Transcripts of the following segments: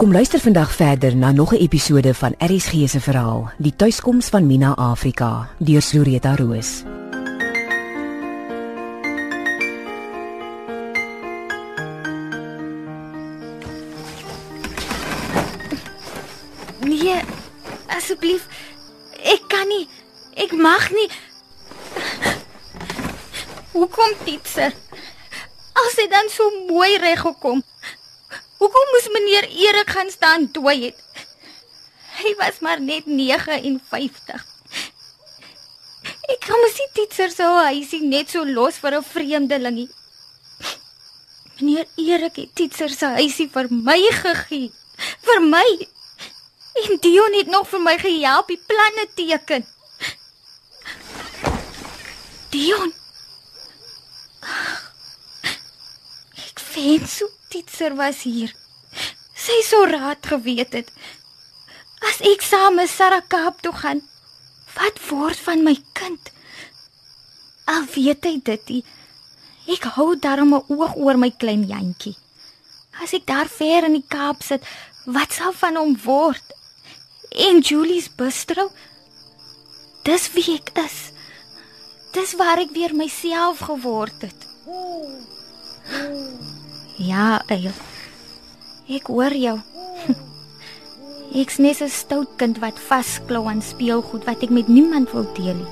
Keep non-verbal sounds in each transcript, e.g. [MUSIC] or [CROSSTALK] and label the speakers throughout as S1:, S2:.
S1: Kom luister vandag verder na nog 'n episode van RSG se verhaal, Die tuiskoms van Mina Afrika, deur Floretta Roos.
S2: Nee, asseblief. Ek kan nie. Ek mag nie. Hoekom ditser? As hy dan so mooi reg gekom. Hoekom moes meneer Erik gaan staan toe het? Hy was maar net 59. Ek kan mos nie ditser so hy sien net so los vir 'n vreemdelingie. Meneer Erik het ditser se huisie vir my gegee. Vir my. En Dion het nog vir my gehelp die planne teken. Dion. Ek wens so Titser was hier. Sy sou raad geweet het. As ek saam met Sarah Kaap toe gaan, wat word van my kind? Al weet hy dit, nie, ek hou daarom 'n oog oor my klein jantjie. As ek daar ver in die Kaap sit, wat sal van hom word? En Julie's bistro. Dis wie ek is. Dis waar ek weer myself geword het. Ja, eie. Ek hoor jou. [LAUGHS] Ek's net 'n stout kind wat vasklou aan speelgoed wat ek met niemand wil deel nie.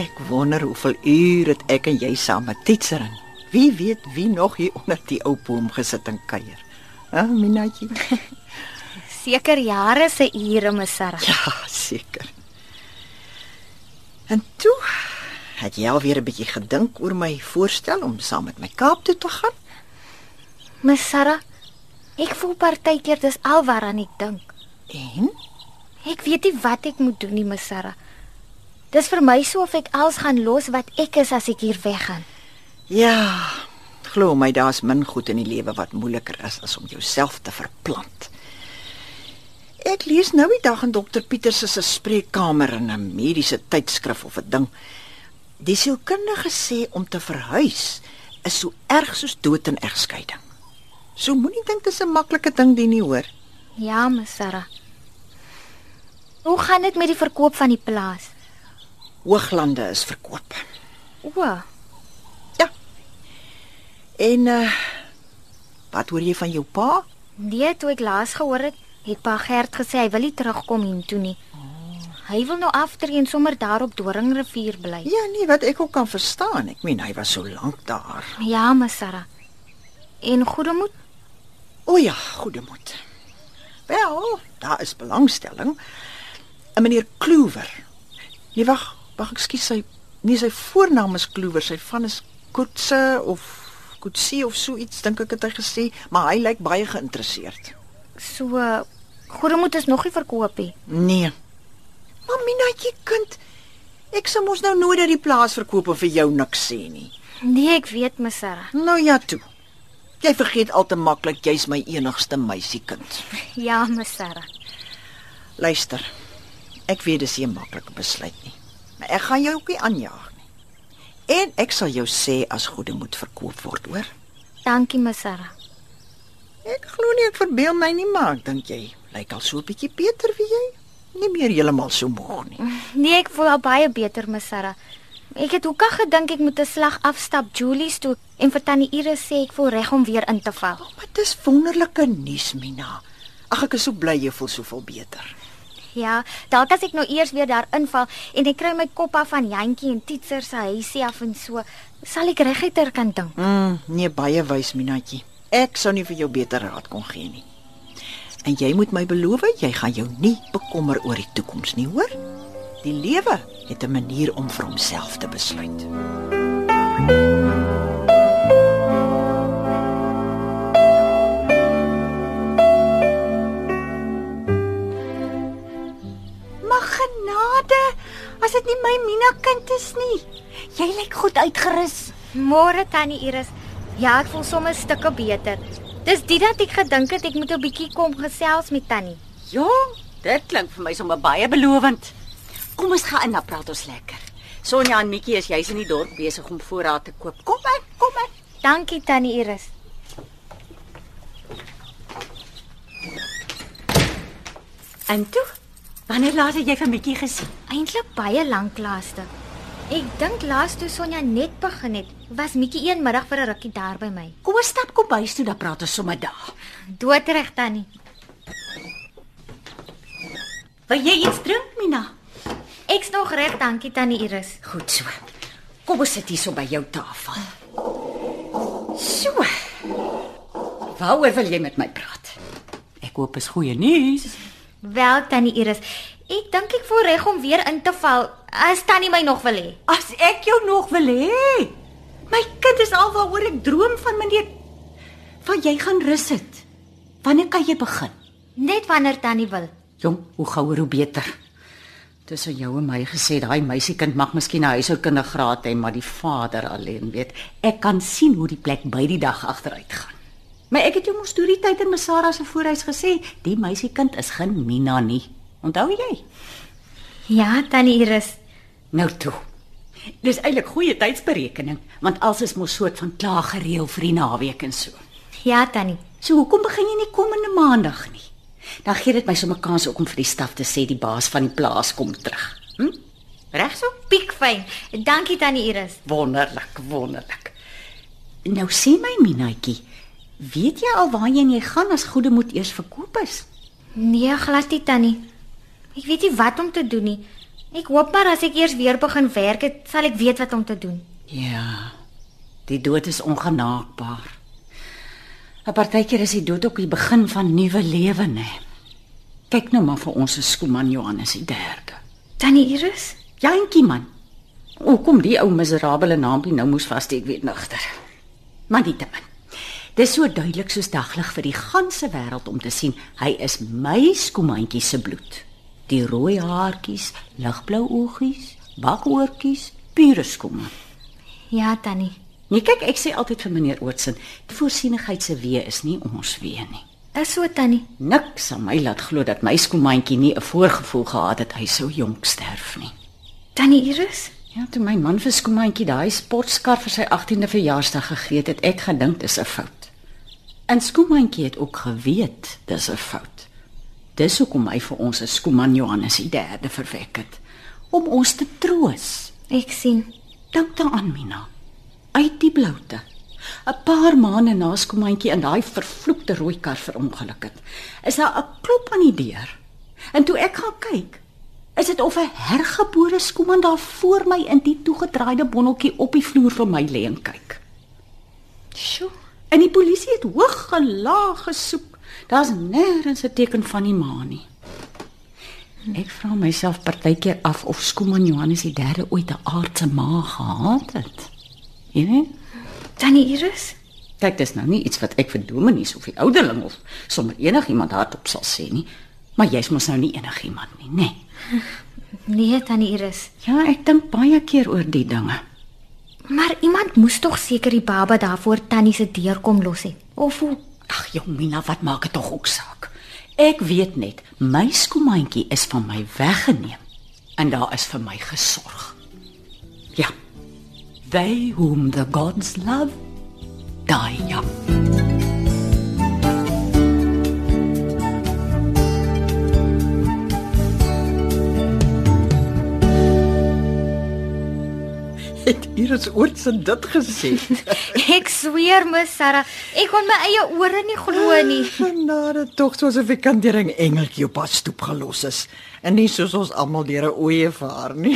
S3: Ek wonder hoeveel ure het ek en jy saam met Titser in. Wie weet wie nog hier onder die ou boom gesit en kuier. Ah, Minatjie. [LAUGHS]
S2: Seker jare se ure, my Sarah.
S3: Ja, seker. En toe het jy al weer 'n bietjie gedink oor my voorstel om saam met my Kaap toe te gaan?
S2: My Sarah, ek voel partykeer dis alwaaraan ek dink.
S3: En
S2: Ek weet nie wat ek moet doen nie, my Sarah. Dis vir my so of ek alles gaan los wat ek is as ek hier weggaan.
S3: ja, glo my, daar's min goed in die lewe wat moeiliker is as om jouself te verplant. Ek lees nou die dag in dokter Pieter se spreekkamer in 'n mediese tydskrif of 'n ding. Die sielkundige sê om te verhuis is so erg soos dood en egskeiding. So moenie dink dis 'n maklike ding die nie hoor.
S2: Ja, my Sarah. Hoe gaan dit met die verkoop van die plaas?
S3: Hooglande is verkoop.
S2: O,
S3: En uh wat hoor jy van jou pa?
S2: nee, toe ek laas gehoor het, het Pa Gert gesê hy wil nie terugkom hiertoe nie. Hy wil nou aftree en sommer daar op Doringrivier bly.
S3: Ja, nee, wat ek ook kan verstaan. Ek meen hy was so lank daar.
S2: Ja, my Sarah. En goedemoed?
S3: O ja, goedemoed. Wel, daar is belangstelling. 'n Meneer Kloewer. Nee, wag, wag, ekskuus, sy nie sy voornaam is Kloewer, sy van is Koetse of Koetsie of so iets dink ek het hy gesê, maar hy lyk baie geïnteresseerd.
S2: So goedemoed is nog nie verkoop nie.
S3: Nee. Maar Minaatjie kind, ek sou mos nou nooit dat die plaas verkoop en vir jou niks sê nie.
S2: Nee, ek weet, my Sarah.
S3: Nou ja toe. Jy vergeet al te maklik jy's my enigste meisiekind. [LAUGHS]
S2: Ja, my Sarah.
S3: Luister. Ek weet dis nie 'n maklike besluit nie. Maar ek gaan jou ook nie aanjaag nie. En ek sal jou sê as goede moed verkoop word, hoor?
S2: Dankie, my Sarah.
S3: Ek glo nie ek verbeel my nie, maar dink jy lyk al so 'n bietjie beter wie jy. Nie meer heeltemal so moeg nie. [LAUGHS]
S2: Nee, ek voel al baie beter, my Sarah. Ek het hoeka gedink ek moet 'n slag afstap Julie's toe en vir tannie Iris sê ek voel reg om weer in te val.
S3: Maar dis wonderlike nuus, Mina. Ag ek is so bly jy voel soveel beter.
S2: Ja, dalk as ek nou eers weer daar inval en ek kry my kop af van Jantjie en Titser se huisie af en so, sal ek reguiter kan dink.
S3: Mm, nee, baie wys, Minaatjie. Ek sou nie vir jou beter raad kon gee nie. En jy moet my beloof, jy gaan jou nie bekommer oor die toekoms nie, hoor? Die lewe het 'n manier om vir homself te besluit.
S4: Maar genade, as dit nie my Mina kind is nie. Jy lyk goed uitgerus.
S2: Môre tannie Iris. Ja, ek voel sommer stukke beter. Dis dit dat ek gedink het ek moet 'n bietjie kom gesels met tannie.
S4: Ja, dit klink vir my sommer baie belovend. Kom ons gaan in, dan praat ons lekker. Sonja en Mikkie is juis in die dorp besig om voorraad te koop. Kom in, kom in.
S2: Dankie tannie Iris.
S4: En toe, wanneer laas het jy vir Mikkie gesien?
S2: Eintlik baie lank laaste. Ek dink laas toe Sonja net begin het, was Mikkie een middag vir 'n rukkie daar by my.
S4: Kom ons stap kom bys toe, dan praat ons sommer daar.
S2: Doodreg tannie.
S4: Wil jy iets drink, Mina?
S2: Ek's nog reg, dankie tannie Iris.
S4: Goed so. Kom ons sit hier so by jou tafel. So. Waaroor wil jy met my praat? Ek hoop is goeie nuus.
S2: Wel tannie Iris, ek dink ek voel reg om weer in te val as tannie my nog wil hê.
S4: As ek jou nog wil hê. My kind is al waaroor ek droom van meneer. Van jy gaan rus sit. Wanneer kan jy begin?
S2: Net wanneer tannie wil.
S4: Jong, hoe gouer hoe beter. Tussen jou en my gesê daai meisiekind mag miskien 'n huishoukundegraad hê, maar die vader alleen weet. Ek kan sien hoe die plek by die dag agteruit gaan. Maar ek het jou mos deur die tyd in Masara se voorhuis gesê, die meisiekind is geen Mina nie. Onthou jy?
S2: Ja, tannie Iris.
S4: Nou toe. Dis eintlik goeie tydsberekening, want alles is mos soort van klaar gereël vir die naweek en so.
S2: Ja, tannie.
S4: So hoekom begin jy nie komende maandag nie? Dan gee dit my sommer kans ook om vir die staf te sê die baas van die plaas kom terug. Hm? Reg so?
S2: Piekfyn. Dankie tannie Iris.
S4: Wonderlik, wonderlik. Nou sê my Minaatjie, weet jy al waarheen jy gaan as goede moet eers verkoop is?
S2: Nee, glad nie tannie. Ek weet nie wat om te doen nie. Ek hoop maar as ek eers weer begin werk, het, sal ek weet wat om te doen.
S4: Ja. Die dood is ongenaakbaar. 'n Partykeer is die dood ook die begin van nuwe lewe, né? Kyk nou maar vir ons skoeman Johannes die 3de.
S2: Tannie Iris?
S4: Jantjie man. O, kom die ou miserabele naampie nou moes vassteek weet nigter. Maar te min. Dis so duidelik soos daglig vir die ganse wêreld om te sien hy is my skoemantjie se bloed. Die rooi haartjies, ligblou oogies, bakoortjies, pure skoeman.
S2: Ja, tannie.
S4: Nee, kyk, ek sê altyd vir meneer Oortsen, die voorsienigheid se wee is nie ons wee nie.
S2: Is so tannie.
S4: Niks aan my laat glo dat my skoemantjie nie 'n voorgevoel gehad het hy sou jonk sterf nie.
S2: Tannie Iris?
S4: Ja, toe my man vir skoemantjie daai sportskar vir sy 18de verjaarsdag gegee het, het ek gedink dis 'n fout. En skoemantjie het ook geweet dis 'n fout. Dis hoekom hy vir ons 'n skoeman Johannes die 3de verwek het om ons te troos.
S2: Ek sien.
S4: Dink daaraan, Mina. Uit die bloute. 'n Paar maande na skoemantjie in daai vervloekte rooi kar verongeluk het, is daar 'n klop aan die deur. En toe ek gaan kyk, is dit of 'n hergebore skoeman daar voor my in die toegedraaide bonneltjie op die vloer vir my lê en kyk.
S2: Sjoe.
S4: En die polisie het hoog en laag gesoek. Daar's nêrens 'n teken van die maan nie. Ek vra myself partykeer af of skoeman Johannes die 3de ooit 'n aardse ma gehad het. Jy weet?
S2: Tannie Iris?
S4: Kyk, dis nou nie iets wat ek vir dominees of die ouderling of sommer enigiemand hardop sal sê nie. Maar jy's mos nou nie enigiemand nie, nê? Nee. [LAUGHS]
S2: Nee, tannie Iris.
S4: Ja, ek dink baie keer oor die dinge.
S2: Maar iemand moes tog seker die baba daarvoor tannie se deur kom los het. Of hoe?
S4: Ag, jong Mina, wat maak dit tog ook saak? Ek weet net, my skoemantjie is van my weggeneem en daar is vir my gesorg. Ja. They whom the gods love die young.
S3: Het Iris Oortsen dit gesê? [LAUGHS]
S2: Ek sweer, Miss Sarah, ek kon my eie ore nie glo nie. [LAUGHS]
S3: Genade tog soos of ek kan deur 'n engeltjie op haar stoep gelos is en nie soos ons almal deur 'n ooievaar nie.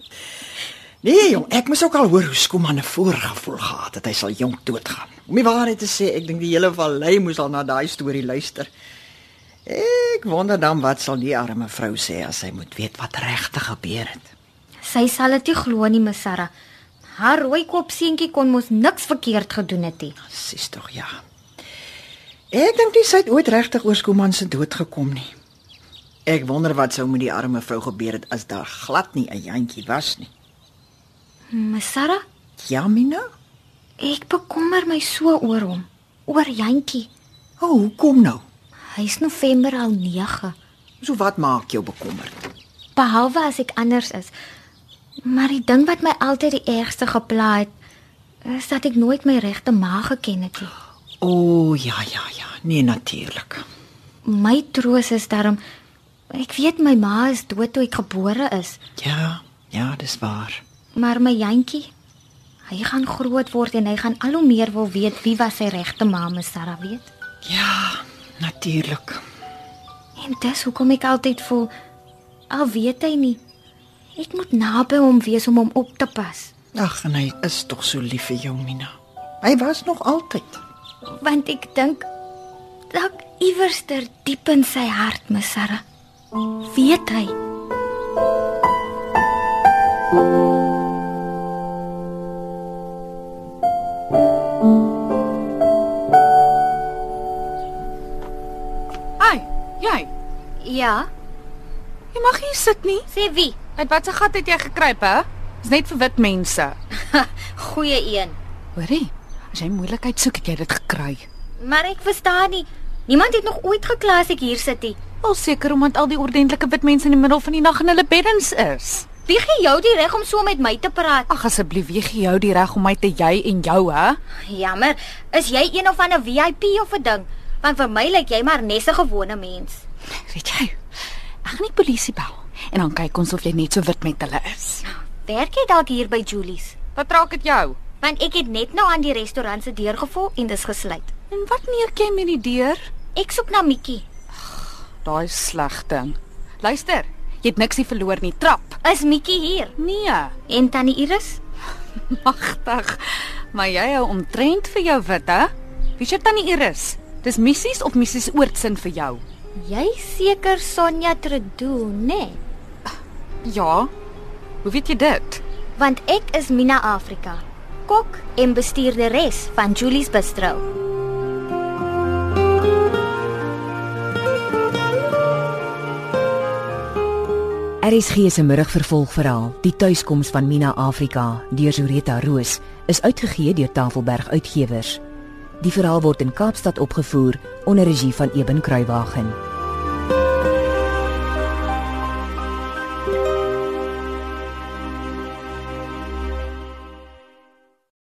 S3: [LAUGHS] nee, jong, ek moes ook al hoor hoe Skooman 'n voorgevoel gehad het hy sal jonk doodgaan. Om die waarheid te sê, ek dink die hele vallei moes al na daai storie luister. Ek wonder dan wat sal die arme vrou sê as sy moet weet wat regtig gebeur het.
S2: Sy sal dit nie glo nie, Miss Sarah. Haar rooi kop seentjie kon mos niks verkeerd gedoen het nie.
S3: Sis tog ja. Ek dink nie sy het ooit regtig oor Skooman se dood gekom nie. Ek wonder wat sou met die arme vrou gebeur het as daar glad nie 'n jantjie was nie.
S2: Miss Sarah,
S3: Ja, Mina?
S2: ek bekommer my so oor hom. Oor Jantjie.
S3: O, oh, hoe kom nou?
S2: Hy's November al 9.
S3: So wat maak jou bekommerd?
S2: behalwe as ek anders is. Maar die ding wat my altyd die ergste gepla het, is dat ek nooit my regte ma geken het nie.
S3: O, oh, ja ja ja, nee natuurlik.
S2: My troos is daarom ek weet my ma is dood toe ek gebore is,
S3: Ja, ja, dis waar.
S2: maar my jantjie, hy gaan groot word en hy gaan al hoe meer wil weet wie was sy regte ma, my Sarah weet.
S3: Ja, natuurlik.
S2: En dis hoekom ek altyd voel al weet hy nie. Ek moet naby hom wees om hom op te pas,
S3: Ag, en hy is tog so lief vir jou, Mina. Hy was nog altyd.
S2: want ek dink dalk iewerster diep in sy hart, my Sarah, weet hy.
S5: Ai, jy.
S2: Ja,
S5: Jy mag hier sit nie.
S2: sê wie?
S5: Uit watter gat het jy gekruip, hè? Dis net vir wit mense. [LAUGHS]
S2: Goeie een.
S5: Hoorie, as jy moeilikheid soek, het jy dit gekry.
S2: Maar ek verstaan nie. Niemand het nog ooit gekla as ek hier sit nie.
S5: Al seker omdat al die ordentlike wit mense in die middel van die nag in hulle beddens is.
S2: Wie gee jou die reg om so met my te praat?
S5: Ag asseblief, wie gee jou die reg om my te jy en jou, hè?
S2: Jammer, is jy een of ander VIP of 'n ding? Want vir my lyk jy maar net 'n gewone mens.
S5: Weet jy? Ek gaan die polisie bel en dan kyk ons of jy net so wit met hulle is.
S2: Werk jy dalk hier by Julie's?
S5: Wat raak dit jou?
S2: Want ek het net nou aan die restaurant se deur gevolg en dis gesluit.
S5: En wat neer jy met die deur?
S2: Ek soek na Mikkie.
S5: Daai sleg ding. Luister, jy het niks nie verloor nie. Trap.
S2: Is Mikkie hier?
S5: Nee.
S2: En tannie Iris? [LAUGHS]
S5: Magtig. Maar jy hou omtrent vir jou wit, hè? Wie is jou tannie Iris? Dis missies of missies Oortsin vir jou?
S2: Jy seker Sonja Trudeau, né? Nee?
S5: Ja. Hoe weet jy dit?
S2: Want ek is Mina Afrika, kok en bestuurderes van Julie's Bistro.
S1: RSG se middagvervolgverhaal, Die tuiskoms van Mina Afrika deur Zureta Roos, is uitgegee deur Tafelberg Uitgewers. Die verhaal word in Kaapstad opgevoer onder regie van Eben Kruiwagen.